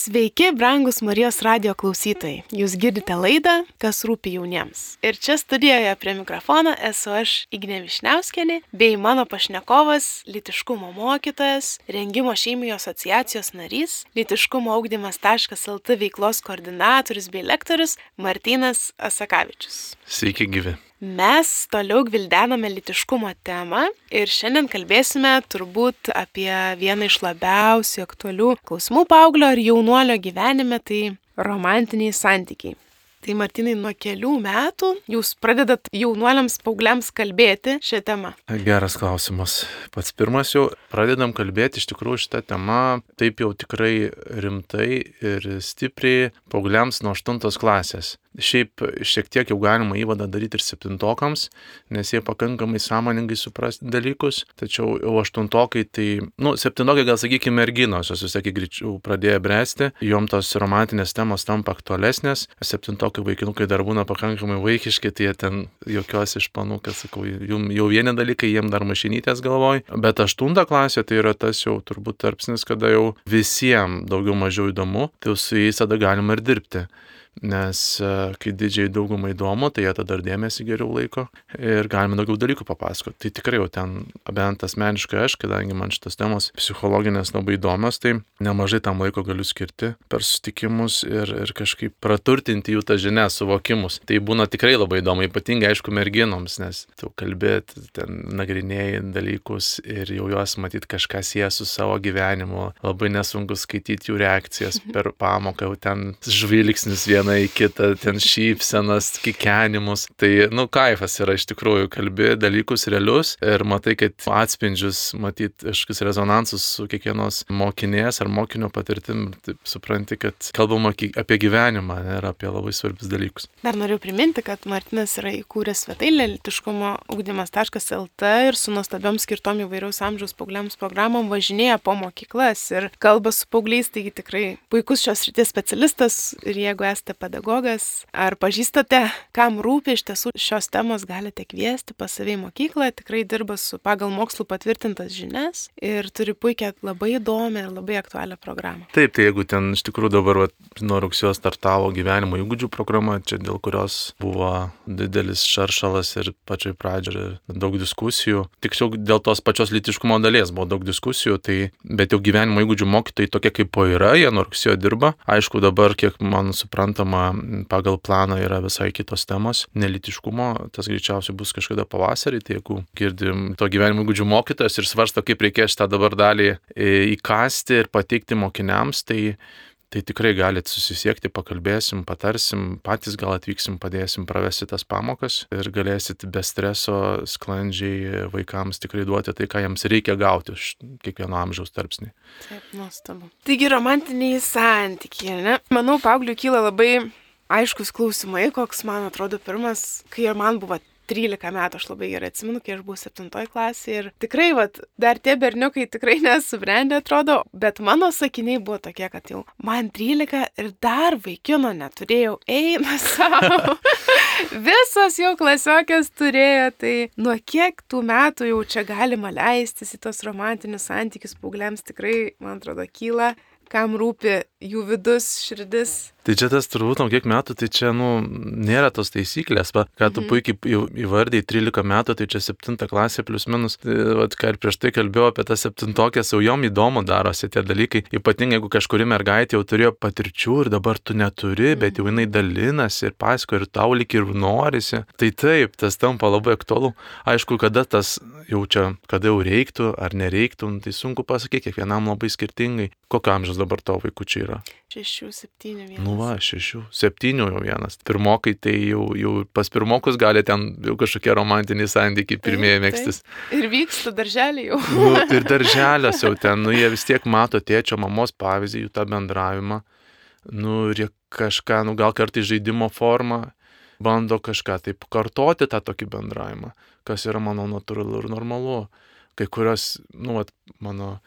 Sveiki, brangus Marijos radio klausytojai. Jūs girdite laidą, kas rūpi jauniems. Ir čia studijoje prie mikrofono esu aš Ignė Višniauskenė, bei mano pašnekovas, litiškumo mokytojas, rengimo šeimijų asociacijos narys, litiškumo augdymas.lt veiklos koordinatorius bei lektorius Martinas Asakavičius. Sveiki gyvi. Mes toliau gvildename litiškumo temą ir šiandien kalbėsime turbūt apie vieną iš labiausiai aktualių klausimų paauglio ar jaunuolio gyvenime, tai romantiniai santykiai. Tai Martinai, nuo kelių metų jūs pradedat jaunuoliams paaugliams kalbėti šią temą. Geras klausimas. Pats pirmas jau pradedam kalbėti iš tikrųjų šitą temą taip jau tikrai rimtai ir stipriai paaugliams nuo 8 klasės. Šiaip šiek tiek jau galima įvadą daryti ir septintokams, nes jie pakankamai sąmoningai supras dalykus, tačiau jau aštuntokai, tai, nu, septintokai gal sakykime merginos, jos vis tiek greičiau pradėjo bręsti, jom tos romantinės temos tampa aktualesnės, septintokai vaikinukai dar būna pakankamai vaikiški, tai jie ten jokios išpanų, kad sakau, jau vieni dalykai, jiem dar mašinytės galvoj, bet aštunta klasė tai yra tas jau turbūt tarpsnis, kada jau visiems daugiau mažiau įdomu, tai su jais tada galima ir dirbti nes e, kai didžiai daugumai įdomu, tai jie tada ir dėmesį geriau laiko ir galime daugiau dalykų papasakoti. Tai tikrai jau ten, bent asmeniškai aš, kadangi man šitas temos psichologinės labai įdomios, tai nemažai tam laiko galiu skirti per susitikimus ir, ir kažkaip praturtinti jų tą žinią, suvokimus. Tai būna tikrai labai įdomu, ypatingai aišku merginoms, nes tu kalbėti, ten nagrinėjai dalykus ir jau juos matyti kažką sieja su savo gyvenimu, labai nesunku skaityti jų reakcijas per pamoką, jau ten žvilgsnis vienas vieną į kitą, ten šypsenas, kikenimus. Tai, nu, kaifas yra iš tikrųjų, kalbi dalykus realius ir matai, kad atspindžius, matyt, kažkokius rezonansus su kiekvienos mokinės ar mokinio patirtim, taip supranti, kad kalbama apie gyvenimą ne, ir apie labai svarbius dalykus. Dar noriu priminti, kad Martinas yra įkūręs svetainę litiškumo ugdymas.lt ir su nuostabiom skirtom įvairiaus amžiaus paaugliams programom važinėja po mokyklas ir kalba su paaugliais, taigi tikrai puikus šios ryties specialistas ir jeigu esate esate pedagogas, ar pažįstate, kam rūpi iš tiesų šios temos, galite kviesti pas savį mokyklą, tikrai dirba su pagal mokslų patvirtintas žinias ir turi puikią, labai įdomią ir labai aktualią programą. Taip, tai jeigu ten iš tikrųjų dabar va, nuo rugsėjo startavo gyvenimo įgūdžių programa, čia dėl kurios buvo didelis šaršalas ir pačioj pradžioje daug diskusijų, tiksliau dėl tos pačios litiškumo dalies buvo daug diskusijų, tai bet jau gyvenimo įgūdžių mokytojai tokie kaip po yra, jie nuo rugsėjo dirba. Aišku, dabar, kiek man supranta, suprantama, pagal planą yra visai kitos temos. Nelitiškumo, tas greičiausiai bus kažkada pavasarį, tai jeigu girdim to gyvenimo įgūdžių mokytojas ir svarsto, kaip reikės tą dabar dalį e, įkasti ir pateikti mokiniams, tai tai tikrai galite susisiekti, pakalbėsim, patarsim, patys gal atvyksim, padėsim pravesti tas pamokas ir galėsit be streso sklandžiai vaikams tikrai duoti tai, ką jiems reikia gauti iš kiekvieno amžiaus tarpsnį. Taip, nuostabu. Taigi romantiniai santykiai, ne? Manau, paaugliui kyla labai aiškus klausimai, koks man atrodo pirmas, kai ir man buvo 13 metų, aš labai gerai atsimenu, kai aš buvau 7 klasėje ir tikrai, vat, dar tie berniukai tikrai nesubrendę atrodo, bet mano sakiniai buvo tokie, kad jau man 13 ir dar vaikino neturėjau, eina savo. Visos jau klasiokės turėjo, tai nuo kiek tų metų jau čia galima leistis į tos romantinius santykius paaugliams tikrai, man atrodo, kyla kam rūpi jų vidus, širdis. Tai čia tas turbūt, nuo kiek metų, tai čia, nu, nėra tos taisyklės, va, ką tu mhm. puikiai įvardėjai, 13 metų, tai čia 7 klasė plus minus, tai, va, ką ir prieš tai kalbėjau apie tą 7 tokias, jau jom įdomu darosi tie dalykai, ypatingai jeigu kažkuri mergaitė jau turėjo patirčių ir dabar tu neturi, bet jau jinai dalinasi ir pasako ir tau lik ir norisi, tai taip, tas tampa labai aktualu. Aišku, kada tas jau čia, kada jau reiktų ar nereiktų, nu, tai sunku pasakyti, kiekvienam labai skirtingai. Kokio amžiaus dabar tavo vaikučiai yra? Šešių, septynių vienas. Nu va, šešių, septynių jau vienas. Pirmokai tai jau, jau pas pirmokus gali ten jau kažkokie romantiniai santykiai pirmieji mėgstis. Ir vyksta darželį jau. nu, ir darželės jau ten, nu jie vis tiek mato tėčio, mamos pavyzdį, jų tą bendravimą. Nu ir jie kažką, nu gal kartai žaidimo formą, bando kažką taip kartoti tą tokį bendravimą, kas yra, manau, natūralu ir normalu. Kai kurios, nu, vat, mano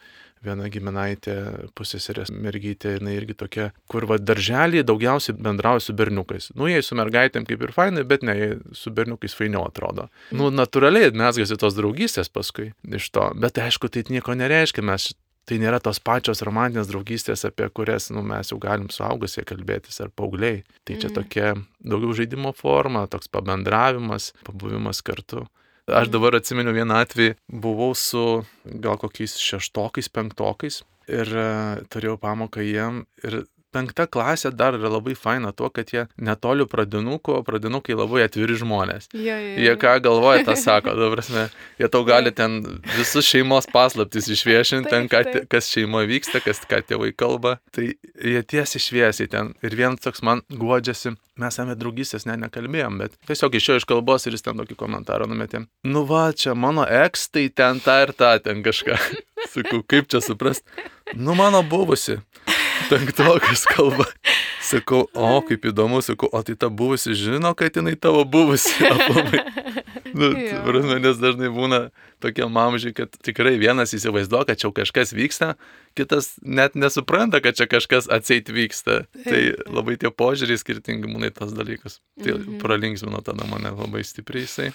viena giminaitė, pusėserės mergytė, jinai irgi tokia, kur va darželį daugiausiai bendrauja su berniukais. Nu, jie su mergaitėm kaip ir fainai, bet ne, su berniukais fainiau atrodo. Nu, natūraliai mesgasi tos draugystės paskui iš to. Bet aišku, tai nieko nereiškia, mes tai nėra tos pačios romantinės draugystės, apie kurias nu, mes jau galim suaugusie kalbėtis ar paaugliai. Tai čia mm. tokia daugiau žaidimo forma, toks pabendravimas, pabuvimas kartu. Aš dabar atsimenu vieną atvejį, buvau su gal kokiais šeštokais, penktokais ir uh, turėjau pamoką jiem ir penkta klasė dar yra labai faina tuo, kad jie netoli pradinukų, o pradinukai labai atviri žmonės. Jo, jo, jo. Jie ką galvoja, tą sako, dabar prasme, jie tau gali ten visus šeimos paslaptis išviešinti, ten ką, kas šeimoje vyksta, kas ką tėvai kalba. Tai jie tiesiai šviesiai ten. Ir vienas toks man guodžiasi, mes apie draugystės ne nekalbėjom, bet tiesiog išėjo iš kalbos ir jis ten tokį komentarą numetė. Nu va, čia mano eks, tai ten tą ir tą, ten kažką. Sakau, kaip čia suprast? Nu mano buvusi penktokas kalba. Sakau, o kaip įdomu, sakau, o tai ta buvusi žino, kad jinai tavo buvusi. Nu, prasme, nes dažnai būna tokie mamžiai, kad tikrai vienas įsivaizduoja, kad čia kažkas vyksta, kitas net nesupranta, kad čia kažkas atseit vyksta. Tai labai tie požiūriai skirtingi būna tas dalykas. Tai mhm. pralinksmino tada mane labai stipriai jisai.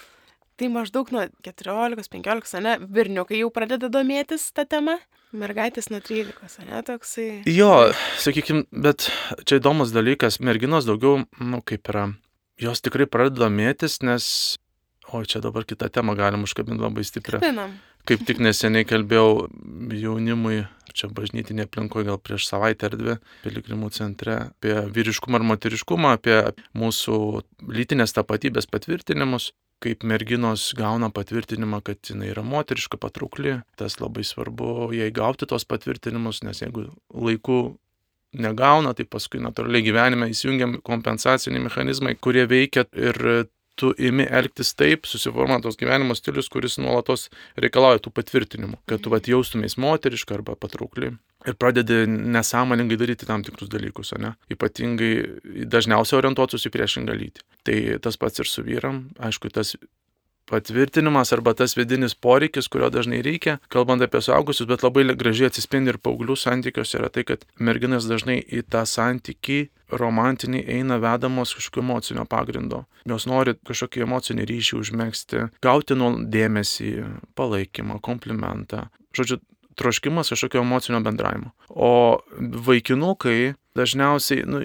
Tai maždaug nuo 14-15, ne, berniukai jau pradeda domėtis tą temą. Mergaitės nuo 13, ne toksai. Jo, sakykim, bet čia įdomus dalykas, merginos daugiau, nu kaip yra, jos tikrai pradeda domėtis, nes, o čia dabar kitą temą galim užkabinti labai stiprią. Žinoma. Kaip tik neseniai kalbėjau jaunimui, čia bažnytinė aplinkoje gal prieš savaitę ar dvi, piligrimų centre, apie vyriškumą ir moteriškumą, apie mūsų lytinės tapatybės patvirtinimus kaip merginos gauna patvirtinimą, kad jinai yra moteriška, patraukli. Tas labai svarbu jai gauti tos patvirtinimus, nes jeigu laiku negauna, tai paskui natūraliai gyvenime įsijungiam kompensaciniai mechanizmai, kurie veikia ir tu imi elgtis taip, susiformuoja tos gyvenimo stilius, kuris nuolatos reikalauja tų patvirtinimų, kad tu vat jaustumės moteriška arba patraukli ir pradedi nesąmoningai daryti tam tikrus dalykus, ne? Ypatingai dažniausiai orientuotus į priešingą lytį. Tai tas pats ir su vyram, aišku, tas patvirtinimas arba tas vidinis poreikis, kurio dažnai reikia, kalbant apie suaugusius, bet labai gražiai atsispindi ir paauglių santykiuose, yra tai, kad merginas dažnai į tą santykį romantinį eina vedamos kažkokio emocinio pagrindo. Jos nori kažkokį emocinį ryšį užmėgsti, gauti nuo dėmesį, palaikymą, komplimentą. Žodžiu, troškimas kažkokio emocinio bendravimo. O vaikinukai dažniausiai, nu,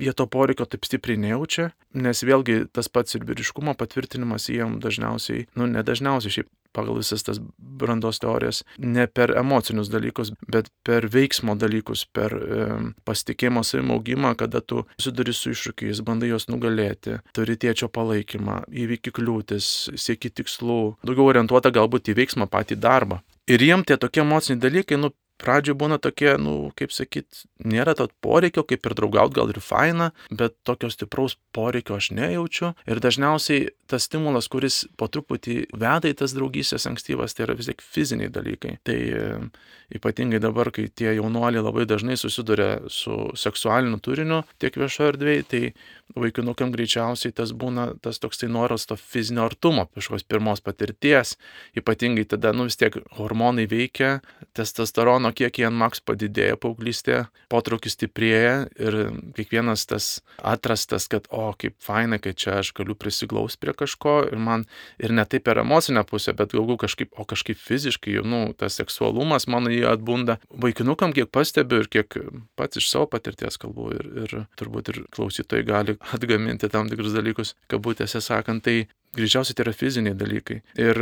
jie to poreikio taip stipriai nejaučia, nes vėlgi tas pats ir vyriškumo patvirtinimas jiem dažniausiai, nu, nedažniausiai šiaip pagal visas tas brandos teorijas, ne per emocinius dalykus, bet per veiksmo dalykus, per e, pasitikėjimo savimo augimą, kada tu susiduri su iššūkiais, bandai juos nugalėti, turi tėčio palaikymą, įvyki kliūtis, sieki tikslų, daugiau orientuota galbūt į veiksmą, patį darbą. Ir jiem tie tokie emociniai dalykai, nu, pradžioje būna tokie, nu, kaip sakyt, nėra to poreikio, kaip ir draugaut gal ir faina, bet tokio stipraus poreikio aš nejaučiu. Ir dažniausiai tas stimulas, kuris po truputį veda į tas draugystės ankstyvas, tai yra vis tiek fiziniai dalykai. Tai e, ypatingai dabar, kai tie jaunuoliai labai dažnai susiduria su seksualiniu turiniu tiek viešoje erdvėje, tai vaikinukam greičiausiai tas būna tas toksai noras to fizinio artumo, kažkokios pirmos patirties, ypatingai tada, nu vis tiek hormonai veikia, testosterono kiekiai ant maks padidėja paauglystėje, potraukis stiprėja ir kiekvienas tas atrastas, kad o kaip faina, kad čia aš galiu prisiglaus prie kažko ir man ir ne taip per emocinę pusę, bet galbūt kažkaip, o kažkaip fiziškai, nu, tas seksualumas mano jį atbunda. Vaikinukam kiek pastebiu ir kiek pats iš savo patirties kalbu ir, ir turbūt ir klausytojai gali atgaminti tam tikrus dalykus, kabutėse sakant, tai greičiausiai tai yra fiziniai dalykai. Ir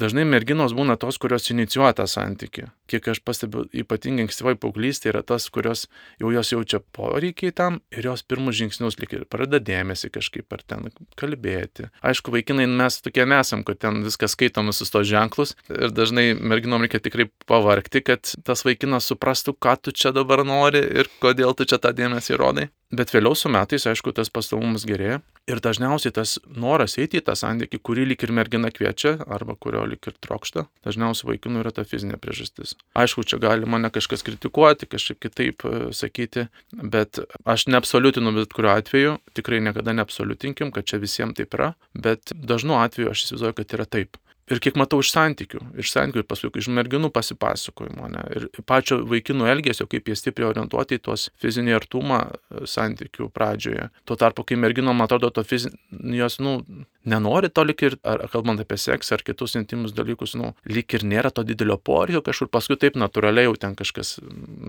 dažnai merginos būna tos, kurios inicijuoja tą santyki. Kiek aš pastebiu, ypatingai ankstyvai paauglystė yra tas, kurios jau jos jaučia poreikiai tam ir jos pirmus žingsnius lik ir pradeda dėmesį kažkaip ar ten kalbėti. Aišku, vaikinai mes tokie nesam, kad ten viskas skaitom visus tos ženklus ir dažnai merginom reikia tikrai pavarkti, kad tas vaikinas suprastų, ką tu čia dabar nori ir kodėl tu čia tą dėmesį rodai. Bet vėliau su metais, aišku, tas pastovumas gerėja ir dažniausiai tas noras eiti į tą santykių, kurį lik ir mergina kviečia arba kurio lik ir trokšta, dažniausiai vaikinų yra ta fizinė priežastis. Aišku, čia gali mane kažkas kritikuoti, kažkaip kitaip e, sakyti, bet aš neabsoliutinu bet kuriuo atveju, tikrai niekada neabsoliutinkim, kad čia visiems taip yra, bet dažnu atveju aš įsivaizduoju, kad yra taip ir kiek matau iš santykių, iš santykių paskui iš merginų pasipasakojimo, ne, ir pačio vaikinų elgesio, kaip jie stipriai orientuoti į tos fizinį artumą e, santykių pradžioje. Tuo tarpu, kai merginom atrodo to fizinio, jos, nu, nenori to lik ir, ar kalbant apie seksą ar kitus intimus dalykus, nu, lik ir nėra to didelio poreikio kažkur, paskui taip natūraliai jau ten kažkas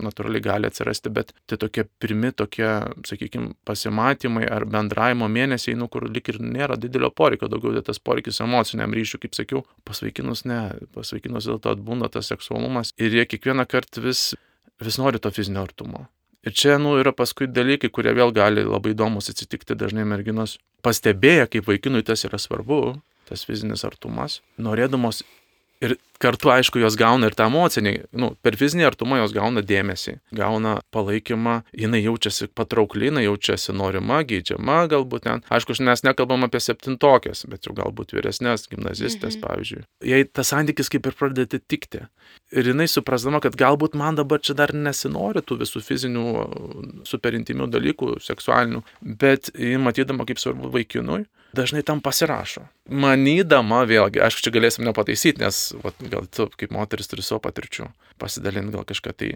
natūraliai gali atsirasti, bet tai tokie pirmi tokie, sakykime, pasimatymai ar bendravimo mėnesiai, nu, kur lik ir nėra didelio poreikio, daugiau tai tas poreikis emociniam ryšiui, kaip sakiau, pasvaikinus ne, pasvaikinus dėl to atbūna tas seksualumas ir jie kiekvieną kartą vis, vis nori to fizinio artumo. Ir čia, nu, yra paskui dalykai, kurie vėl gali labai įdomus atsitikti dažnai merginos. Pastebėję, kaip vaikinui tas yra svarbu, tas fizinis artumas, norėdamos Ir kartu, aišku, jos gauna ir tą emocinį, nu, per fizinį artumą jos gauna dėmesį, gauna palaikymą, jinai jaučiasi patraukli, jinai jaučiasi norima, geidžiama, galbūt ten. Aišku, mes nekalbam apie septintokės, bet jau galbūt vyresnės gimnazistės, mhm. pavyzdžiui. Jei tas santykis kaip ir pradeda tikti. Ir jinai suprasdama, kad galbūt man dabar čia dar nesinori tų visų fizinių, superintimių dalykų, seksualinių, bet matydama, kaip svarbu vaikinui, dažnai tam pasirašo. Manydama vėlgi, aišku, čia galėsim nepataisyti, nes vat, gal tu kaip moteris turi savo patirčių, pasidalinti gal kažką tai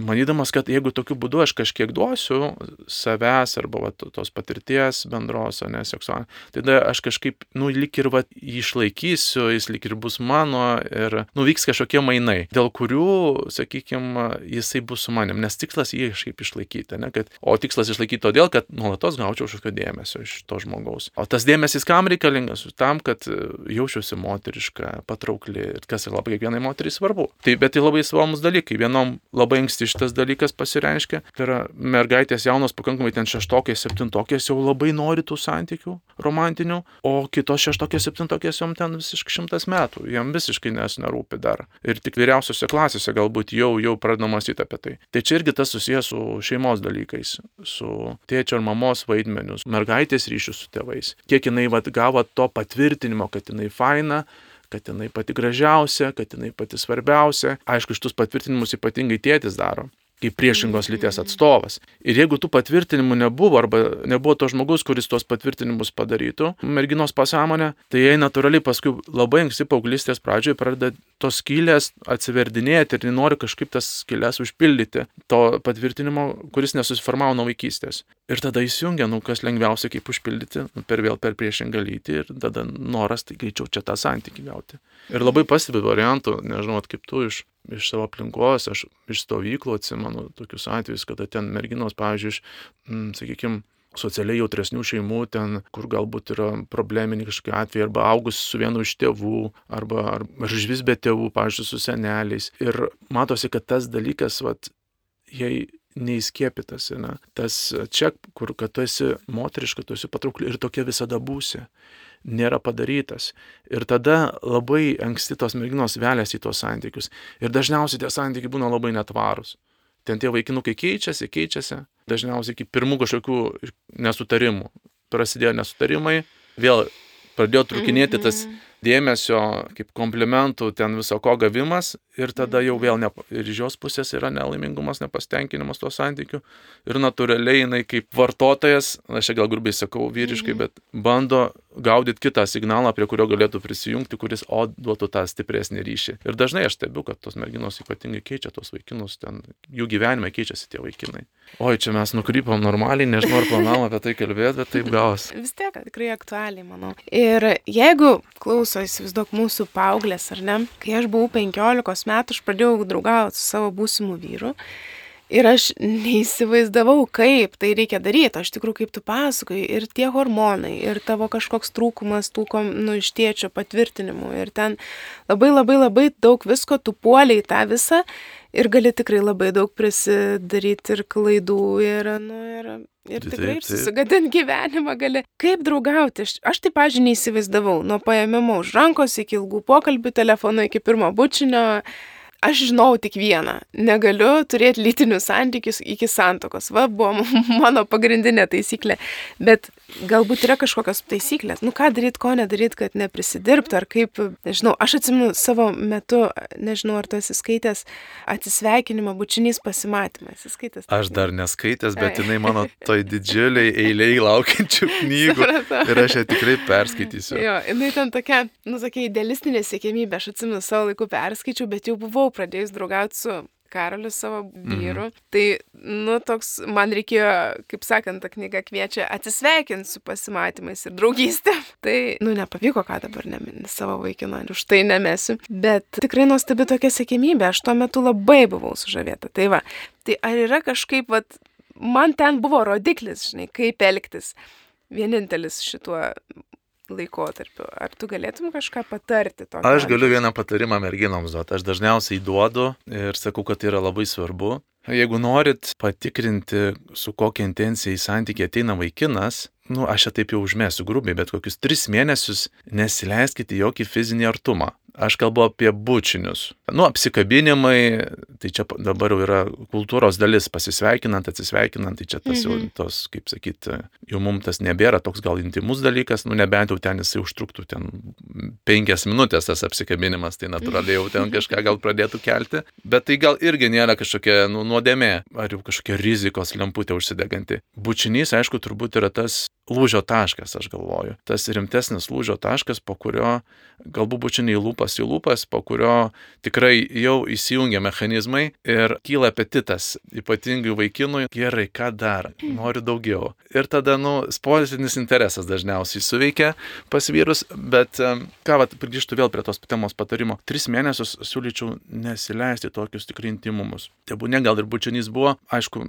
manydamas, kad jeigu tokiu būdu aš kažkiek duosiu savęs arba va, tos patirties bendros, o ne seksualinės, tada aš kažkaip, nu, lik ir va, jį išlaikysiu, jis lik ir bus mano ir, nu, vyks kažkokie mainai, dėl kurių, sakykime, jisai bus su manim, nes tikslas jį kažkaip išlaikyti, ne, kad, o tikslas išlaikyti todėl, kad nuolatos gaučiau kažkokio dėmesio iš to žmogaus. O tas dėmesys kam reikalingas? Tam, kad jaučiuosi moteriška, patraukli ir kas ir labai kiekvienai moteriai svarbu. Tai, bet tai labai svarbus dalykai. Vienom labai anksti anksti šitas dalykas pasireiškia. Tai yra mergaitės jaunos, pakankamai ten šeštokės, septintokės jau labai nori tų santykių romantinių, o kitos šeštokės, septintokės jom ten visiškai šimtas metų, jam visiškai nes nerūpi dar. Ir tik vyriausiose klasėse galbūt jau, jau pradedama mąstyti apie tai. Tai čia irgi tas susijęs su šeimos dalykais, su tėčio ir mamos vaidmenius, mergaitės ryšius su tėvais. Kiek jinai vad gavo to patvirtinimo, kad jinai faina, kad jinai pati gražiausia, kad jinai pati svarbiausia. Aišku, šitus patvirtinimus ypatingai tėtis daro kaip priešingos lyties atstovas. Ir jeigu tų patvirtinimų nebuvo, arba nebuvo to žmogus, kuris tuos patvirtinimus padarytų, merginos pasąmonė, tai jai natūraliai paskui labai anksti paauglystės pradžioje pradeda tos skylės atsiverdinėti ir nori kažkaip tas skylės užpildyti to patvirtinimo, kuris nesusiformavo nuo vaikystės. Ir tada įsijungia, nu kas lengviausia kaip užpildyti, nu, per vėl per priešingą lytį ir tada noras tai greičiau čia tą santykį gauti. Ir labai pastebi variantų, nežinau, kaip tu iš iš savo aplinkos, aš iš stovyklų atsimenu tokius atvejus, kada ten merginos, pavyzdžiui, iš, mm, sakykime, socialiai jautresnių šeimų, ten, kur galbūt yra probleminiai kažkokie atvejai, arba augus su vienu iš tėvų, arba ar, ar iš vis be tėvų, pavyzdžiui, su seneliais. Ir matosi, kad tas dalykas, vat, jei neįskiepytas, ne? tas čia, kur, kad tu esi moteriška, tu esi patraukli ir tokia visada būsi nėra padarytas. Ir tada labai anksti tos merginos veliasi į tuos santykius. Ir dažniausiai tie santykiai būna labai netvarūs. Ten tie vaikinukai keičiasi, keičiasi. Dažniausiai iki pirmų kažkokių nesutarimų. Prasidėjo nesutarimai, vėl pradėjo trukinėti tas mhm. dėmesio kaip komplimentų ten viso ko gavimas ir tada jau vėl ne, ir iš jos pusės yra nelaimingumas, nepastenkinimas tuo santykiu ir natūraliai jinai kaip vartotojas, aš čia gal grubiai sakau vyriškai, mhm. bet bando gaudyti kitą signalą, prie kurio galėtų prisijungti, kuris o duotų tą stipresnį ryšį. Ir dažnai aš stebiu, kad tos merginos ypatingai keičia tos vaikinus, ten jų gyvenime keičiasi tie vaikinai. Oi, čia mes nukrypom normaliai, nežinau ar planavom apie tai kalbėti, bet taip gavos. Vis tiek tikrai aktualiai, manau. Ir jeigu klauso, įsivaizduok mūsų paauglės, ar ne, kai aš buvau 15 metų aš pradėjau draugauti su savo būsimu vyru. Ir aš neįsivaizdavau, kaip tai reikia daryti. Aš tikrųjų, kaip tu pasakoji, ir tie hormonai, ir tavo kažkoks trūkumas tų, nu, iš tėčio patvirtinimų. Ir ten labai labai labai daug visko, tu puoliai tą visą ir gali tikrai labai daug prisidaryti ir klaidų. Ir, nu, ir, ir tikrai susigadinti gyvenimą gali. Kaip draugauti? Aš, aš tai, pažiūrėjau, neįsivaizdavau. Nuo paėmimo už rankos iki ilgų pokalbių telefonu, iki pirmo bučinio aš žinau tik vieną. Negaliu turėti lytinius santykius iki santokos. Va, buvo mano pagrindinė taisyklė. Bet galbūt yra kažkokios taisyklės, nu ką daryti, ko nedaryti, kad neprisidirbtų, ar kaip, nežinau, aš atsimenu savo metu, nežinau, ar tu esi skaitęs atsisveikinimo bučinys pasimatymas, esi skaitęs. Aš dar neskaitęs, bet jinai mano toj didžiuliai eiliai laukiančių knygų ir aš ją tikrai perskaitysiu. Jo, jinai ten tokia, nu tokia idealistinė siekėmybė, aš atsimenu savo laiku perskaičiau, bet jau buvau pradėjus draugauti su Karoliu savo vyru. Mhm. Tai, nu, toks, man reikėjo, kaip sakant, ta knyga kviečia atsisveikinti su pasimatymais ir draugystė. Tai, nu, nepavyko, ką dabar nemini savo vaikino ir už tai nemesiu. Bet tikrai nuostabi tokia sėkmybė, aš tuo metu labai buvau sužavėta. Tai va, tai ar yra kažkaip, va, man ten buvo rodiklis, žinai, kaip elgtis. Vienintelis šituo laikotarpiu. Ar tu galėtum kažką patarti? Aš galiu vieną patarimą merginoms duoti. Aš dažniausiai duodu ir sakau, kad tai yra labai svarbu. Jeigu norit patikrinti, su kokia intencija į santykį ateina vaikinas, nu, aš čia taip jau užmėsiu grubiai, bet kokius tris mėnesius nesileiskite jokį fizinį artumą. Aš kalbu apie bučinius. Nu, apsikabinimai, tai čia dabar jau yra kultūros dalis, pasisveikinant, atsisveikinant, tai čia tas jau, mhm. tos, kaip sakyti, jau mums tas nebėra toks gal intimus dalykas, nu, nebent jau ten jisai užtruktų ten penkias minutės tas apsikabinimas, tai natūraliai jau ten kažką gal pradėtų kelti, bet tai gal irgi nėra kažkokia, nu, nuodėmė, ar jau kažkokia rizikos lemputė užsideganti. Bučinys, aišku, turbūt yra tas lūžio taškas, aš galvoju. Tas rimtesnis lūžio taškas, po kurio galbūt bučiniai lūpas į lūpas, po kurio tikrai jau įsijungia mechanizmai ir kyla apetitas, ypatingai vaikinui, gerai, ką dar, noriu daugiau. Ir tada, nu, sportinis interesas dažniausiai suveikia pas vyrus, bet ką, vat, grįžtų vėl prie tos temos patarimo. Tris mėnesius siūlyčiau nesileisti tokius tikrai intimumus. Tebūne gal ir bučinys buvo, aišku,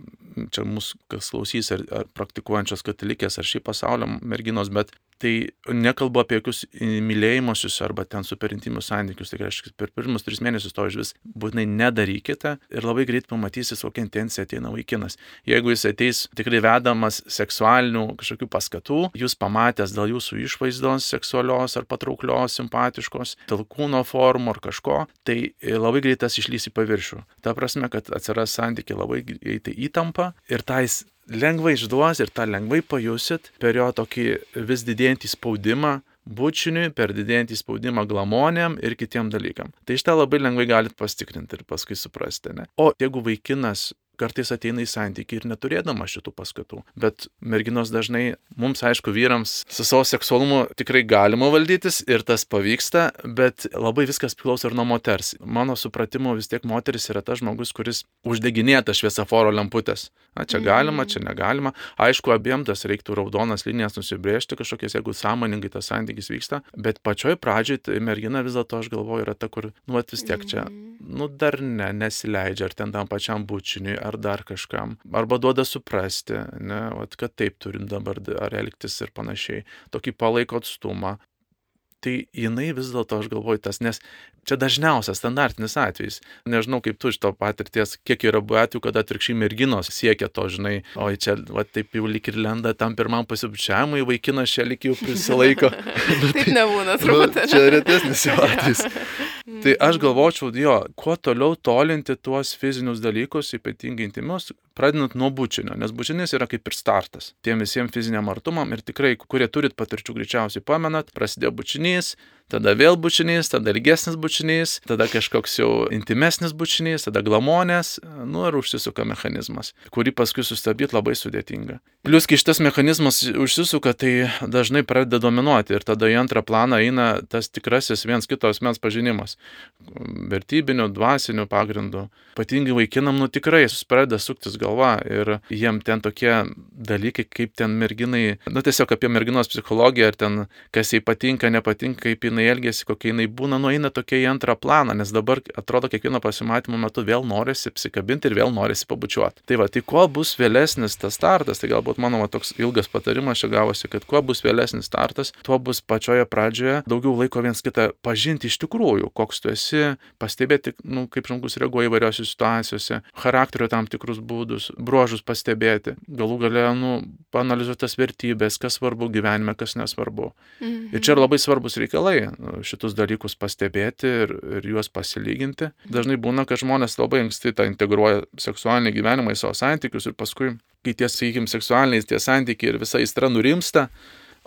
čia mūsų kas klausys ar, ar praktikuojančios katalikės ar šiaip pasaulio merginos, bet tai nekalbu apie jokius mylėjimuosius arba ten superintimius santykius, tai reiškia, per pirmus tris mėnesius to iš vis būtinai nedarykite ir labai greit pamatysis, kokia intencija ateina vaikinas. Jeigu jis ateis tikrai vedamas seksualinių kažkokių paskatų, jūs pamatęs dėl jūsų išvaizdos seksualios ar patrauklios, simpatiškos, dėl kūno formų ar kažko, tai labai greitas išlys į paviršių. Ta prasme, kad atsiras santykiai labai greitai įtampa ir tais lengvai išduos ir tą lengvai pajusit per jo tokį vis didėjantį spaudimą bučiniui, per didėjantį spaudimą glamonėm ir kitiem dalykam. Tai iš tą labai lengvai galit pastikrinti ir paskui suprasti. Ne? O jeigu vaikinas kartais ateina į santykį ir neturėdama šitų paskatų. Bet merginos dažnai, mums aišku, vyrams su savo seksualumu tikrai galima valdytis ir tas pavyksta, bet labai viskas priklauso ir nuo moters. Mano supratimu vis tiek moteris yra tas žmogus, kuris uždeginėja tą šviesaforo lemputės. Na, čia galima, čia negalima. Aišku, abiem tas reiktų raudonas linijas nusibriežti kažkokias, jeigu sąmoningai tas santykis vyksta, bet pačioj pradžioj tai mergina vis dėlto, aš galvoju, yra ta, kur, nu, vis tiek čia, nu, dar ne, nesileidžia, ar ten tam pačiam bučiniui, ar dar kažkam. Arba duoda suprasti, ne, vat, kad taip turim dabar ar elgtis ir panašiai. Tokį palaiko atstumą. Tai jinai vis dėlto, aš galvoju, tas, nes čia dažniausias standartinis atvejis. Nežinau, kaip tu iš to patirties, kiek yra buvę atvejų, kada atvirkščiai merginos siekia to, žinai, o čia, va, taip jau lik ir lenda tam pirmam pasibučiavimui, vaikinas čia lik jau prisilaiko. taip nebūna, turbūt. Nu, čia retesnis jau atvejis. Tai aš galvočiau, jo, kuo toliau tolinti tuos fizinius dalykus, ypatingai intimius, pradedant nuo bučinio, nes bučinis yra kaip ir startas tiem visiems fiziniam artumam ir tikrai, kurie turit patirčių greičiausiai pamenat, prasidėjo bučinys, tada vėl bučinys, tada ilgesnis bučinys, tada kažkoks jau intimesnis bučinys, tada glamonės, nu ir užsisuka mechanizmas, kurį paskui sustabdyti labai sudėtinga. Plius, kai šitas mechanizmas užsisuka, tai dažnai pradeda dominuoti ir tada į antrą planą eina tas tikrasis viens kito asmens pažinimas. Vertybinių, dvasinių pagrindų. Ypatingai vaikinam, nu tikrai pradeda suktis galva ir jiem ten tokie dalykai, kaip ten merginai, nu tiesiog apie merginos psichologiją, ar ten kas jai patinka, nepatinka, kaip jinai elgesi, kokia jinai būna, nueina tokia į antrą planą, nes dabar atrodo kiekvieno pasimatymo metu vėl norisi apsikabinti ir vėl norisi pabučiuoti. Tai va, tai kuo bus vėlesnis tas startas, tai galbūt mano va, toks ilgas patarimas čia gavosi, kad kuo bus vėlesnis startas, tuo bus pačioje pradžioje daugiau laiko viens kitą pažinti iš tikrųjų, koks tu esi, pastebėti, nu, kaip žmogus reaguoja įvairiose situacijose, charakterio tam tikrus būdus, bruožus pastebėti, galų gale, nu, panalizuoti tas vertybės, kas svarbu gyvenime, kas nesvarbu. Mhm. Ir čia labai svarbus reikalai Nu, šitus dalykus pastebėti ir, ir juos pasilyginti. Dažnai būna, kad žmonės labai anksti tą integruoja seksualinį gyvenimą į savo santykius ir paskui, kai tie, sakykime, seksualiniai tie santykiai ir visa įstra nurimsta,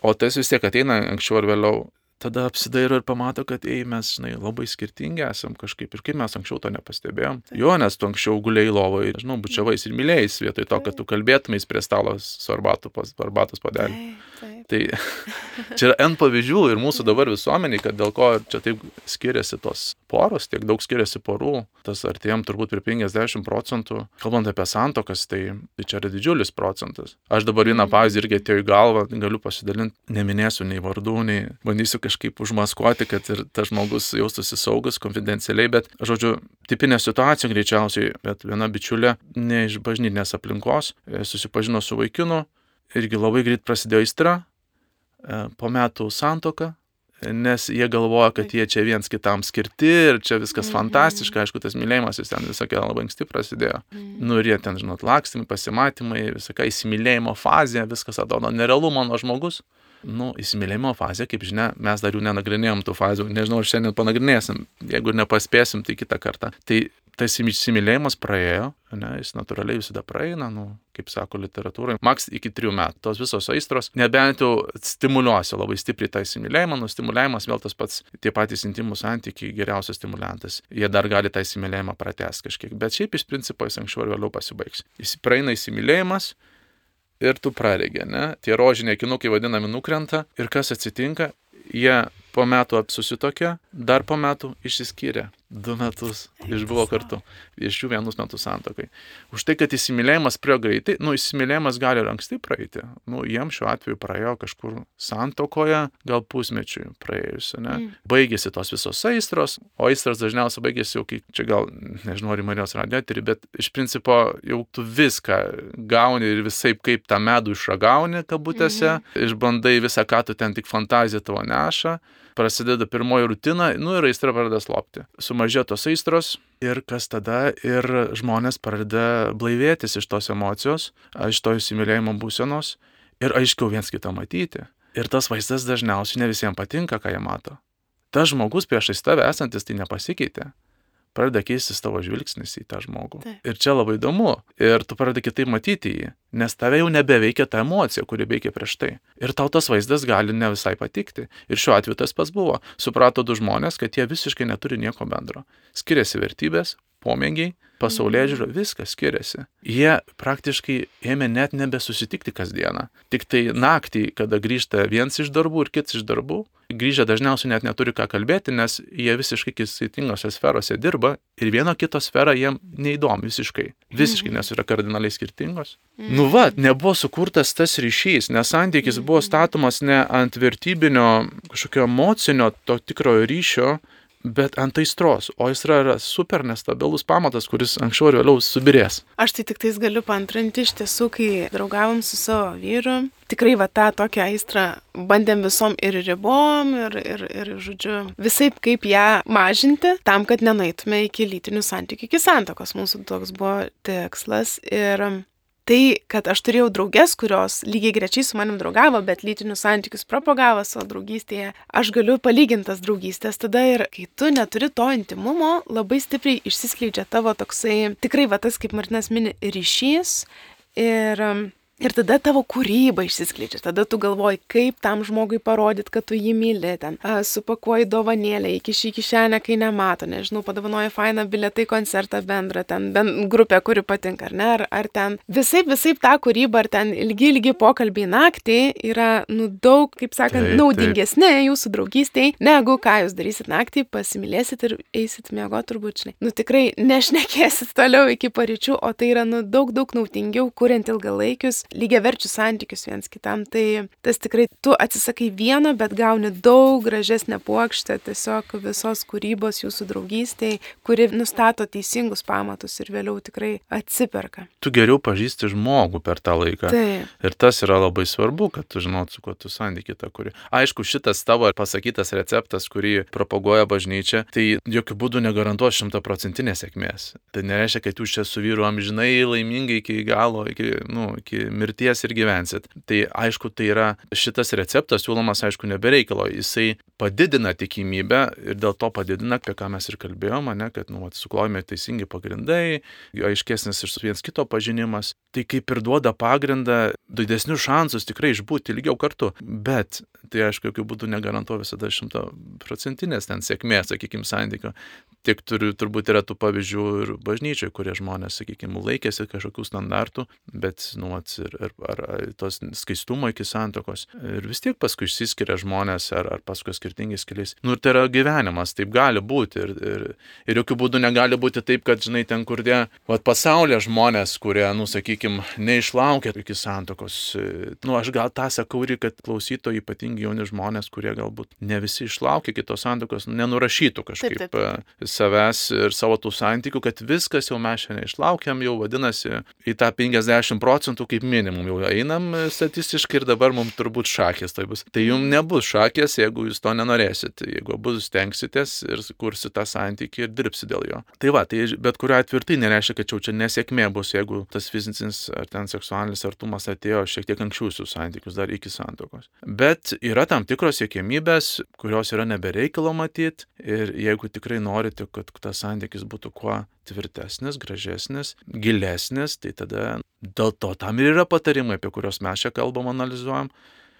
o tas vis tiek ateina anksčiau ar vėliau, tada apsidairo ir pamato, kad, ei, mes, žinai, labai skirtingi esam kažkaip ir kaip mes anksčiau to nepastebėjom. Taip. Jo, nes tu anksčiau guliai lovoje, žinau, bučiavais ir mylėjais vietoj to, kad tu kalbėtumais prie stalo su arbatos padelį. Tai čia yra N pavyzdžių ir mūsų dabar visuomeniai, kad dėl ko čia taip skiriasi tos poros, tiek daug skiriasi porų, tas artėjom turbūt prie 50 procentų. Kalbant apie santokas, tai, tai čia yra didžiulis procentas. Aš dabar vieną pavyzdį irgi atėjau į galvą, galiu pasidalinti, neminėsiu nei vardų, nei bandysiu kažkaip užmaskuoti, kad ir tas žmogus jaustųsi saugus, konfidencialiai, bet, žodžiu, tipinė situacija greičiausiai, bet viena bičiulė ne iš bažnytinės aplinkos e, susipažino su vaikinu, irgi labai greit prasidėjo aistra, e, po metų santoka, nes jie galvoja, kad jie čia viens kitam skirti ir čia viskas mhm. fantastiška, aišku, tas mylėjimas jis ten visokia labai anksti prasidėjo. Mhm. Nu ir jie ten, žinot, lakstymai, pasimatymai, visokia įsimylėjimo fazė, viskas atrodo nerealu mano žmogus. Nu, įsimylėjimo fazė, kaip žinia, mes dar jų nenagrinėjom tų fazių, nežinau, ar šiandien panagrinėsim, jeigu nepaspėsim, tai kitą kartą. Tai tas įsimylėjimas praėjo, ne, jis natūraliai visada praeina, nu, kaip sako literatūrai, maks iki trijų metų. Tos visos aistros, nebent jau stimuliuosi labai stipriai tą įsimylėjimą, nu, stimuliavimas vėl tas pats, tie patys intimus santykiai, geriausias stimulantas. Jie dar gali tą įsimylėjimą pratęsti kažkiek, bet šiaip iš principo jis anksčiau ar vėliau pasibaigs. Jis praeina įsimylėjimas. Ir tu praregė, ne? Tie rožiniai kinukai vadinami nukrenta. Ir kas atsitinka? Jie po metų susitokė, dar po metų išsiskyrė. Du metus išbuvo kartu. Iš jų vienus metus santokai. Už tai, kad įsimylėjimas priejo greitai, nu, įsimylėjimas gali ir anksti praeiti. Nu, jiem šiuo atveju praėjo kažkur santokoje, gal pusmečiui praėjusi, ne? Mm. Baigėsi tos visos aistros, o aistros dažniausiai baigėsi jau, kai čia gal, nežinau, ar Marijos radioterį, bet iš principo jau tu viską gauni ir visai kaip tą medų išragauni, kabutėse, mm. išbandai visą, ką tu ten tik fantazija tavo neša prasideda pirmoji rutina, nu ir aistra pradeda slopti. Sumažėjo tos aistros ir kas tada ir žmonės pradeda blaivėtis iš tos emocijos, iš to įsimylėjimo būsenos ir aiškiau viens kitą matyti. Ir tas vaizdas dažniausiai ne visiems patinka, ką jie mato. Tas žmogus priešais tave esantis tai nepasikeitė pradeda keistis tavo žvilgsnis į tą žmogų. Taip. Ir čia labai įdomu. Ir tu pradedi kitaip matyti jį, nes tave jau nebeveikia ta emocija, kuri veikia prieš tai. Ir tau tas vaizdas gali ne visai patikti. Ir šiuo atveju tas pats buvo. Suprato du žmonės, kad jie visiškai neturi nieko bendro. Skiriasi vertybės, pomėgiai, pasaulyje žiūrė, viskas skiriasi. Jie praktiškai ėmė net nebesusitikti kasdieną. Tik tai naktį, kada grįžta viens iš darbų ir kits iš darbų, grįžę dažniausiai net neturi ką kalbėti, nes jie visiškai skirtingose sferose dirba ir vieno kito sfera jiem neįdomi visiškai. Visiškai, nes yra kardinaliai skirtingos. Nu va, nebuvo sukurtas tas ryšys, nes santykis buvo statomas ne ant vertybinio kažkokio emocinio, to tikrojo ryšio, bet ant aistros, o aistra yra super nestabilus pamatas, kuris anksčiau ar vėliau subirės. Aš tai tik tais galiu pantrinti iš tiesų, kai draugavom su savo vyru, tikrai va tą tokią aistrą bandėm visom ir ribom, ir, ir, ir žodžiu, visai kaip ją mažinti, tam, kad nenaitume iki lytinių santykių, iki santokos. Mūsų toks buvo tikslas. Ir tai, kad aš turėjau drauges, kurios lygiai grečiai su manim draugavo, bet lytinius santykius propagavo savo draugystėje, aš galiu palyginti tas draugystės tada ir kai tu neturi to intimumo, labai stipriai išsiskleidžia tavo toksai, tikrai va tas, kaip Martinas mini, ryšys ir Ir tada tavo kūryba išsiskleidžia, tada tu galvoji, kaip tam žmogui parodyti, kad tu jį myli, ten a, supakuoji dovanėlę, iki šį kišenę, kai nemato, nežinau, padovanoji fainą biletą į koncertą bendrą, ten ben, grupę, kuri patinka, ar ne, ar, ar ten visai, visai tą kūrybą, ar ten ilgi, ilgi pokalbiai naktį yra, nu, daug, kaip sakant, taip, naudingesnė taip. jūsų draugystėj, negu ką jūs darysit naktį, pasimylėsit ir eisit miego turbūt, žinai. Nu, tikrai nešnekėsit toliau iki paryčių, o tai yra, nu, daug, daug naudingiau, kuriant ilgalaikius lygiaverčius santykius viens kitam, tai tas tikrai tu atsisakai vieno, bet gauni daug gražesnę puokštę tiesiog visos kūrybos jūsų draugystėj, kuri nustato teisingus pamatus ir vėliau tikrai atsiperka. Tu geriau pažįsti žmogų per tą laiką. Taip. Ir tas yra labai svarbu, kad tu žinot, su kuo tu santyki tą kuri. Aišku, šitas tavo pasakytas receptas, kurį propaguoja bažnyčia, tai jokių būdų negarantuos šimtaprocentinės sėkmės. Tai nereiškia, kad jūs čia su vyru amžinai laimingai iki galo, iki, nu, iki mirties ir gyvensit. Tai aišku, tai yra šitas receptas siūlomas, aišku, nebereikalo. Jisai padidina tikimybę ir dėl to padidina, apie ką mes ir kalbėjome, ne, kad nu, suklojame teisingi pagrindai, aiškesnis ir viens kito pažinimas. Tai kaip ir duoda pagrindą didesnius šansus tikrai išbūti ilgiau kartu. Bet tai aišku, jokių būdų negarantuoja visada šimto procentinės ten sėkmės, sakykime, santykio. Tik turiu, turbūt yra tų pavyzdžių ir bažnyčioje, kurie žmonės, sakykime, laikėsi kažkokių standartų, bet, nu, ir, ir, ar, ar tos skaistumo iki santokos. Ir vis tiek paskui išsiskiria žmonės, ar, ar paskui skirtingais keliais. Nu, ir tai yra gyvenimas, taip gali būti. Ir, ir, ir jokių būdų negali būti taip, kad, žinai, ten, kur tie, va, pasaulyje žmonės, kurie, nu, sakykime, neišlaukia iki santokos. Nu, aš gal tą sakau ir kad klausytojai, ypatingai jauni žmonės, kurie galbūt ne visi išlaukia kitos santokos, nenurašytų kažkaip taip, taip savęs ir savo tų santykių, kad viskas jau mes šiandien išlaukiam, jau vadinasi, į tą 50 procentų kaip minimum jau einam statistiškai ir dabar mums turbūt šakės tai bus. Tai jums nebus šakės, jeigu jūs to nenorėsit, jeigu abu stengsitės ir kursit tą santykį ir dirbsit dėl jo. Tai va, tai bet kuriuo atveju tai nereiškia, kad jau čia nesėkmė bus, jeigu tas fizinis ar ten seksualinis artumas atėjo šiek tiek anksčiau su santykius, dar iki santokos. Bet yra tam tikros siekimybės, kurios yra nebereikalo matyti ir jeigu tikrai norite kad tas santykis būtų kuo tvirtesnis, gražesnis, gilesnis, tai tada dėl to tam ir yra patarimai, apie kuriuos mes čia kalbam, analizuojam.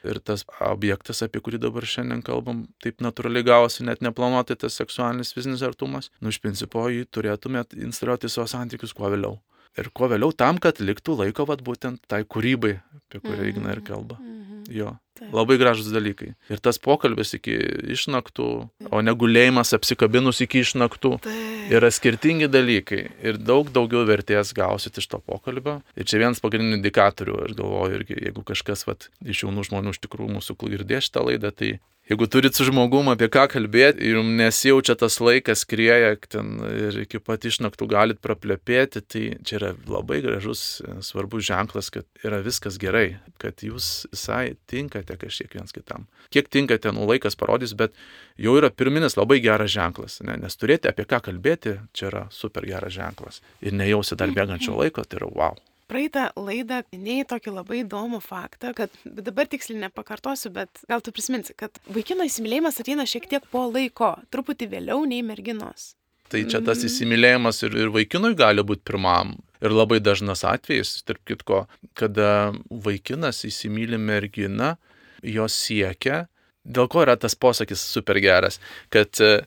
Ir tas objektas, apie kurį dabar šiandien kalbam, taip natūraliai gavosi, net neplanuotai tas seksualinis fizinis artumas. Nu, iš principo, jį turėtumėt instaliuoti savo santykius kuo vėliau. Ir kuo vėliau tam, kad liktų laiko, vad būtent tai kūrybai, apie kurią Igna ir kalba. Mm -hmm. Jo. Taip. Labai gražus dalykai. Ir tas pokalbis iki išnaktų, o negulėjimas apsikabinus iki išnaktų Taip. yra skirtingi dalykai. Ir daug daugiau vertės gausit iš to pokalbio. Ir čia vienas pagrindinių indikatorių, aš galvoju, irgi, jeigu kažkas vat, iš jaunų žmonių iš tikrųjų mūsų girdės šitą laidą, tai Jeigu turit su žmogum apie ką kalbėti ir jums nesijaučia tas laikas krieja ten ir iki pat išnaktų galit praplepėti, tai čia yra labai gražus, svarbus ženklas, kad yra viskas gerai, kad jūs visai tinkate kažkiek viens kitam. Kiek tinkate, nu laikas parodys, bet jau yra pirminis labai geras ženklas, ne? nes turėti apie ką kalbėti, čia yra super geras ženklas. Ir nejausi dar bėgančio laiko, tai yra wow. Praeitą laidą minėjai tokį labai įdomų faktą, kad dabar tiksliai nepakartosiu, bet gal tu prisiminsi, kad vaikino įsimylėjimas ateina šiek tiek po laiko, truputį vėliau nei merginos. Tai čia tas mhm. įsimylėjimas ir, ir vaikinui gali būti pirmam. Ir labai dažnas atvejis, tarp kitko, kada vaikinas įsimylė merginą, jos siekia, dėl ko yra tas posakis super geras, kad e,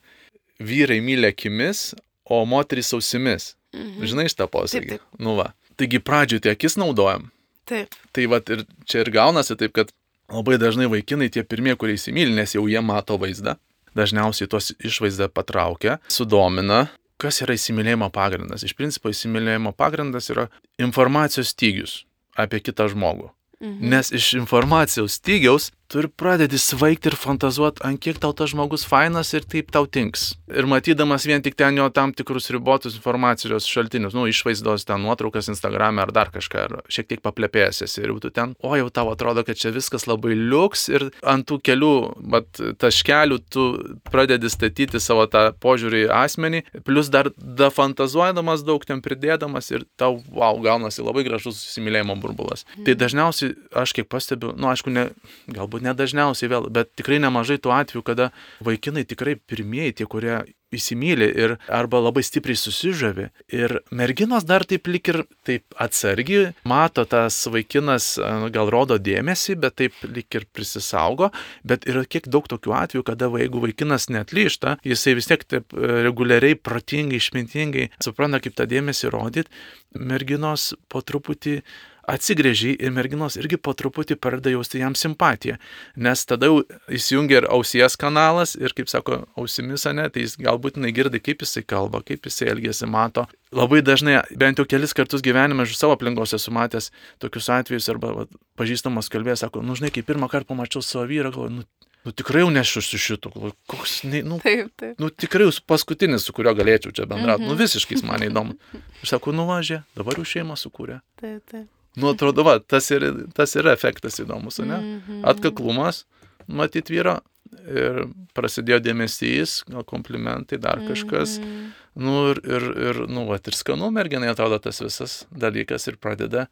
vyrai myli akimis, o moterys ausimis. Mhm. Žinai šitą posakį? Taip, taip. Nu va. Taigi pradžioje tai akis naudojam. Taip. Tai va ir čia ir gaunasi taip, kad labai dažnai vaikinai tie pirmie, kurie įsimylė, nes jau jie mato vaizdą, dažniausiai tuos išvaizdą patraukia, sudomina. Kas yra įsimylėjimo pagrindas? Iš principo įsimylėjimo pagrindas yra informacijos stygius apie kitą žmogų. Mhm. Nes iš informacijos stygiaus tu ir pradedi svaigti ir fantazuoti, ant kiek tau tas žmogus fainas ir taip tau tinks. Ir matydamas vien tik ten jo tam tikrus ribotus informacijos šaltinius, nu, išvaizdos ten nuotraukas Instagram ar dar kažką, ar šiek tiek paplepėjęs ir tu ten, o jau tau atrodo, kad čia viskas labai liuks ir ant tų kelių, bet taškelių tu pradedi statyti savo tą požiūrį į asmenį, plus dar da fantazuodamas daug ten pridėdamas ir tau, wow, gaunasi labai gražus susimylėjimo burbulas. Tai dažniausiai aš kiek pastebiu, nu, aišku, ne, galbūt galbūt nedažniausiai vėl, bet tikrai nemažai tų atvejų, kada vaikinai tikrai pirmieji, tie, kurie įsimylė ir arba labai stipriai susižavi. Ir merginos dar taip lik ir taip atsargiai mato tas vaikinas, gal rodo dėmesį, bet taip lik ir prisisaugo. Bet yra kiek daug tokių atvejų, kada jeigu vaikinas netlyšta, jisai vis tiek taip e, reguliariai, protingai, išmintingai supranta, kaip tą dėmesį rodyti, merginos po truputį atsigrėži ir merginos irgi po truputį pradeda jausti jam simpatiją. Nes tada jau įsijungia ir ausies kanalas ir, kaip sako, ausimis, ne, tai jis galbūt negirdi, kaip jisai kalba, kaip jisai elgesi, mato. Labai dažnai, bent jau kelis kartus gyvenime, aš savo aplinkos esu matęs tokius atvejus arba va, pažįstamas kalbės, sako, nu žinai, kai pirmą kartą pamačiau savo vyrą, galvoju, nu, nu tikrai jau nešiu su šitu, koks, ne, nu, taip, taip. nu tikrai jūs paskutinis, su kuriuo galėčiau čia bendrauti, mm -hmm. nu visiškai man įdomu. Aš sakau, nu važė, dabar jau šeimą sukūrė. Taip, taip. Nu, atrodo, va, tas, ir, tas yra efektas įdomus, ne? -hmm. Atkaklumas, matyt, vyro. Ir prasidėjo dėmesys, gal komplimentai, dar kažkas. -hmm. Nu, ir, ir, ir, nu, va, ir skanu merginai atrodo tas visas dalykas ir pradeda,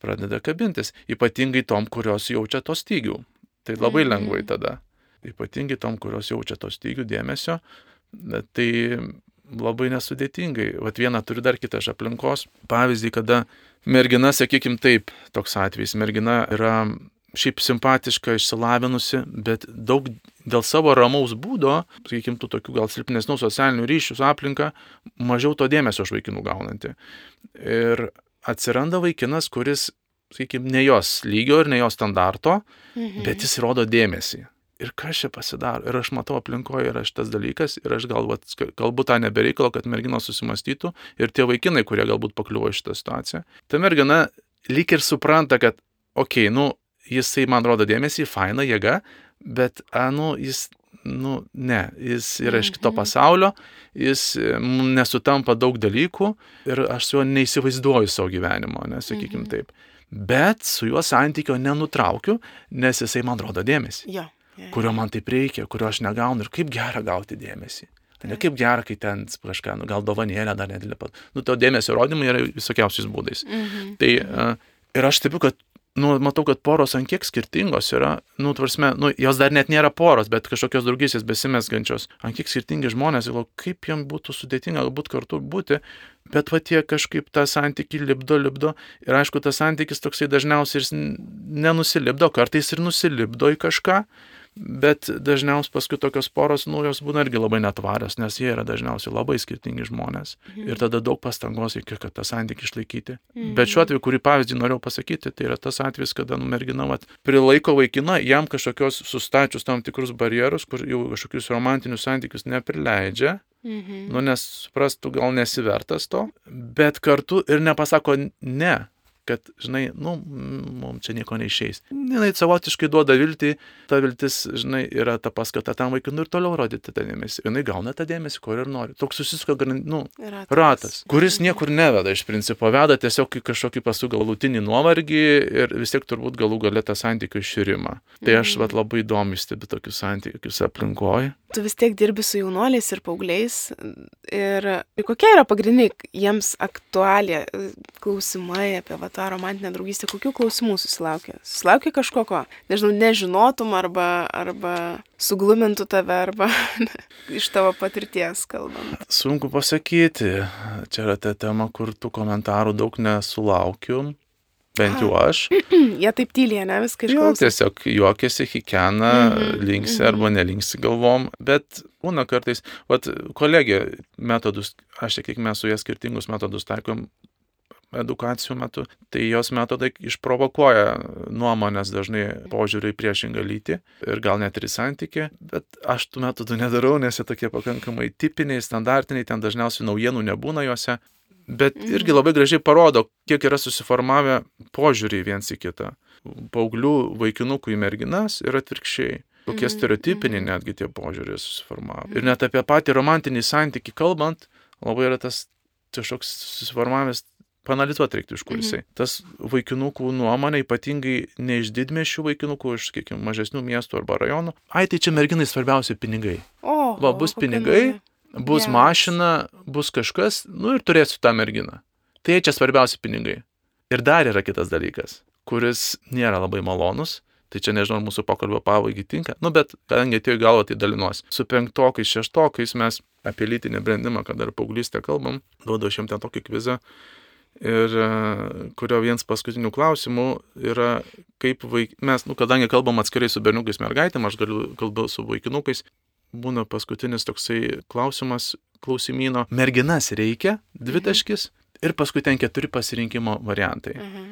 pradeda kabintis. Ypatingai tom, kurios jaučia to stygių. Tai labai lengvai tada. Ypatingai tom, kurios jaučia to stygių dėmesio. Tai labai nesudėtingai. Vat vieną turiu dar kitą iš aplinkos. Pavyzdį, kada mergina, sakykim taip, toks atvejis, mergina yra šiaip simpatiška, išsilavinusi, bet daug dėl savo ramaus būdo, sakykime, tų tokių gal silpnesnių socialinių ryšių su aplinka, mažiau to dėmesio iš vaikinų gaunanti. Ir atsiranda vaikinas, kuris, sakykime, ne jos lygio ir ne jos standarto, mhm. bet jis rodo dėmesį. Ir kas čia pasidaro? Ir aš matau aplinkoje yra šitas dalykas ir aš galbūt, galbūt tą nebereikalo, kad merginos susimastytų ir tie vaikinai, kurie galbūt pakliuvo į šitą situaciją. Ta mergina lyg ir supranta, kad, okei, okay, nu, jisai man rodo dėmesį, faina jėga, bet, a, nu, jis, nu, ne, jis yra iš kito mhm. pasaulio, jis nesutampa daug dalykų ir aš su juo neįsivaizduoju savo gyvenimo, nesakykim mhm. taip. Bet su juo santykio nenutraukiu, nes jisai man rodo dėmesį. Ja. Kurio man taip reikia, kurio aš negaunu ir kaip gera gauti dėmesį. Ne kaip gera, kai ten kažką, nu, gal dovanėlę dar nedėlė. Nu, to dėmesio rodymai yra visokiausiais būdais. Mhm. Tai uh, ir aš tipiu, kad nu, matau, kad poros ant kiek skirtingos yra, nu, tvarsme, nu, jos dar net nėra poros, bet kažkokios draugysės besimesgančios, ant kiek skirtingi žmonės, galvo, kaip jiems būtų sudėtinga galbūt kartu būti, bet va tie kažkaip tą santykį libdo, libdo ir aišku, tas santykis toksai dažniausiai ir nenusilibdo, kartais ir nusilibdo į kažką, Bet dažniausiai paskui tokios poros, nu, jos būna irgi labai netvarios, nes jie yra dažniausiai labai skirtingi žmonės. Mhm. Ir tada daug pastangos reikia, kad tą santykį išlaikyti. Mhm. Bet šiuo atveju, kurį pavyzdį norėjau pasakyti, tai yra tas atvejis, kada nu, mergina vat, prilaiko vaikiną, jam kažkokios sustačius tam tikrus barjerus, kur jau kažkokius romantinius santykius neprileidžia. Mhm. Nu, nes suprastų, gal nesivertas to, bet kartu ir nepasako ne kad, žinai, nu, mums čia nieko neišeis. Jis savotiškai duoda viltį, ta viltis, žinai, yra ta paskata tam vaikui, nu ir toliau rodyti tą dėmesį. Jis gauna tą dėmesį, kur ir nori. Toks susisuka, nu, ratas. ratas, kuris niekur neveda iš principo, veda tiesiog į kažkokį paskui galutinį nuovargį ir vis tiek turbūt galų galę tą santykių išširimą. Tai aš mm. vat, labai įdomi stebi tokius santykius aplinkoje. Tu vis tiek dirbi su jaunuoliais ir paaugliais. Ir kokia yra pagrindiniai jiems aktualija klausimai apie va, tą romantinę draugystę, kokių klausimų susilaukia? Susilaukia kažko, ko, nežinau, nežinotum arba, arba suglumintų tave, arba iš tavo patirties kalbant? Sunku pasakyti. Čia yra ta tema, kur tų komentarų daug nesulaukiu. Bent jau aš. Jie taip tyliai, ne viską išklauso. Tiesiog juokiasi, hikena, mm -hmm. linksi -hmm. arba nelinksi galvom, bet būna kartais, vat kolegė metodus, aš tiek, kiek mes su jie skirtingus metodus taikom, edukacijų metu, tai jos metodai išprovokuoja nuomonės dažnai požiūrį į priešingą lytį ir gal net ir į santykį, bet aš tų metodų nedarau, nes jie tokie pakankamai tipiniai, standartiniai, ten dažniausiai naujienų nebūna juose, bet mhm. irgi labai gražiai parodo, kiek yra susiformavę požiūriai viens į kitą. Pauglių vaikinukų į merginas ir atvirkščiai. Kokie mhm, stereotipiniai mhm. netgi tie požiūriai susiformavo. Ir net apie patį romantinį santyki kalbant, labai yra tas kažkoks susiformavęs panalizuoti reiktų iš kur mhm. jisai. Tas vaikinukų nuomonė, ypatingai ne iš didmešių vaikinukų, iš, sakykime, mažesnių miestų arba rajonų. Ai, tai čia merginai svarbiausia pinigai. O, Va, bus pinigai, bus yes. mašina, bus kažkas, nu ir turėsiu tą merginą. Tai čia svarbiausia pinigai. Ir dar yra kitas dalykas, kuris nėra labai malonus. Tai čia nežinau, ar mūsų pokalbio pabaigai tinka. Nu, bet kadangi atėjo į galvą, tai dalinuosi. Su penktokais, šeštokais mes apie lytinį brandimą, kad dar paauglystę kalbam, duodu šiam ten tokį kvizą ir e, kurio vienas paskutinių klausimų yra, kaip vaik... mes, nu, kadangi kalbam atskirai su berniukais mergaitėm, aš galiu kalbėti su vaikinukais, būna paskutinis toksai klausimas klausimino, merginas reikia, dvitaškis, mhm. ir paskui ten keturi pasirinkimo variantai. Mhm.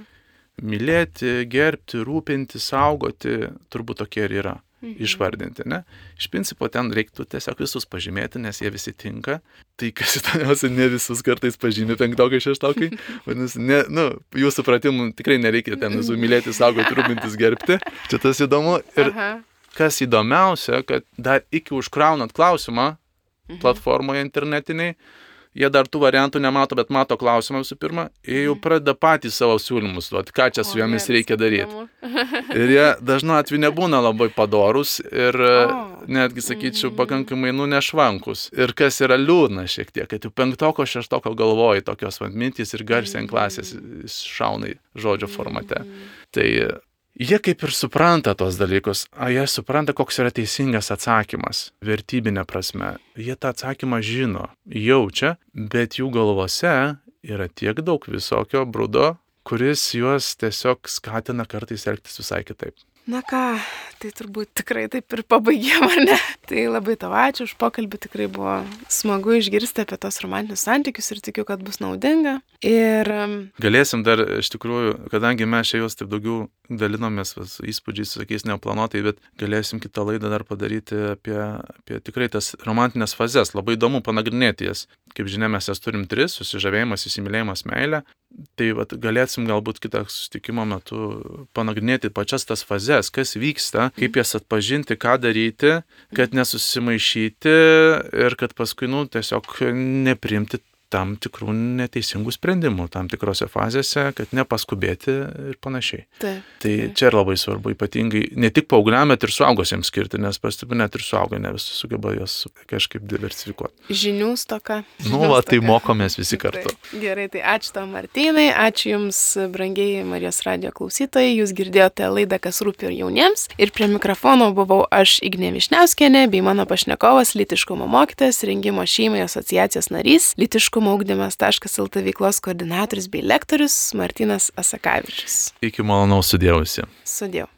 Mylėti, gerbti, rūpinti, saugoti, turbūt tokie ir yra mhm. išvardinti. Ne? Iš principo ten reiktų tiesiog visus pažymėti, nes jie visi tinka. Tai kas įdomiausia, ne visus kartais pažymė penktokai, šeštokai. Vadinasi, ne, nu, jūsų supratimu tikrai nereikia ten visų mylėti, saugoti, rūpintis, gerbti. Čia tas įdomu. Ir Aha. kas įdomiausia, kad dar iki užkraunant klausimą mhm. platformoje internetiniai, jie dar tų variantų nemato, bet mato klausimą visų pirma, jie jau mhm. pradeda patys savo siūlymus duoti, ką čia su jomis reikia daryti. Ir jie dažnu atveju nebūna labai padorus ir netgi, sakyčiau, mhm. pakankamai nu nešvankus. Ir kas yra liūdna šiek tiek, kad jau penktoko, šeštoko galvoji tokios mintys ir garsiai ant klasės šaunai žodžio formate. Tai Jie kaip ir supranta tos dalykus, o jie supranta, koks yra teisingas atsakymas, vertybinė prasme. Jie tą atsakymą žino, jaučia, bet jų galvose yra tiek daug visokio brudo, kuris juos tiesiog skatina kartais elgtis visai kitaip. Na ką, tai turbūt tikrai taip ir pabaigėm, ar ne? Tai labai tau ačiū už pokalbį, tikrai buvo smagu išgirsti apie tos romantinius santykius ir tikiu, kad bus naudinga. Ir... Galėsim dar, iš tikrųjų, kadangi mes čia jūs taip daugiau dalinomės vas, įspūdžiais, sakys, neplanuotai, bet galėsim kitą laidą dar padaryti apie, apie tikrai tas romantinės fazes. Labai įdomu panagrinėti jas. Kaip žinia, mes jas turim tris - susižavėjimas, įsimylėjimas, meilė. Tai vat, galėsim galbūt kitą susitikimo metu panagrinėti pačias tas fazes, kas vyksta, kaip jas atpažinti, ką daryti, kad nesusimaišyti ir kad paskui, nu, tiesiog neprimti tam tikrų neteisingų sprendimų tam tikrose fazėse, kad nepaskubėti ir panašiai. Taip. Tai čia ir labai svarbu, ypatingai ne tik paaugliam, bet ir suaugusiems skirti, nes pastebiu, net ir suaugę ne visi sugeba jos kažkaip diversifikuoti. Žinių stoka. Nu, va, tai mokomės visi kartu. Tai, gerai, tai ačiū tau Martynai, ačiū Jums, brangiai Marijos radio klausytojai, Jūs girdėjote laidą, kas rūpi ir jauniems. Ir prie mikrofono buvau aš Ignė Višniauskienė, bei mano pašnekovas, litiškumo mokytas, rengimo šeimai asociacijos narys, litiškumo lytiškumo ugdymas.lt veiklos koordinatorius bei lektorius Martinas Asakavičius. Iki malonaus sudėjusi. Sudėjau.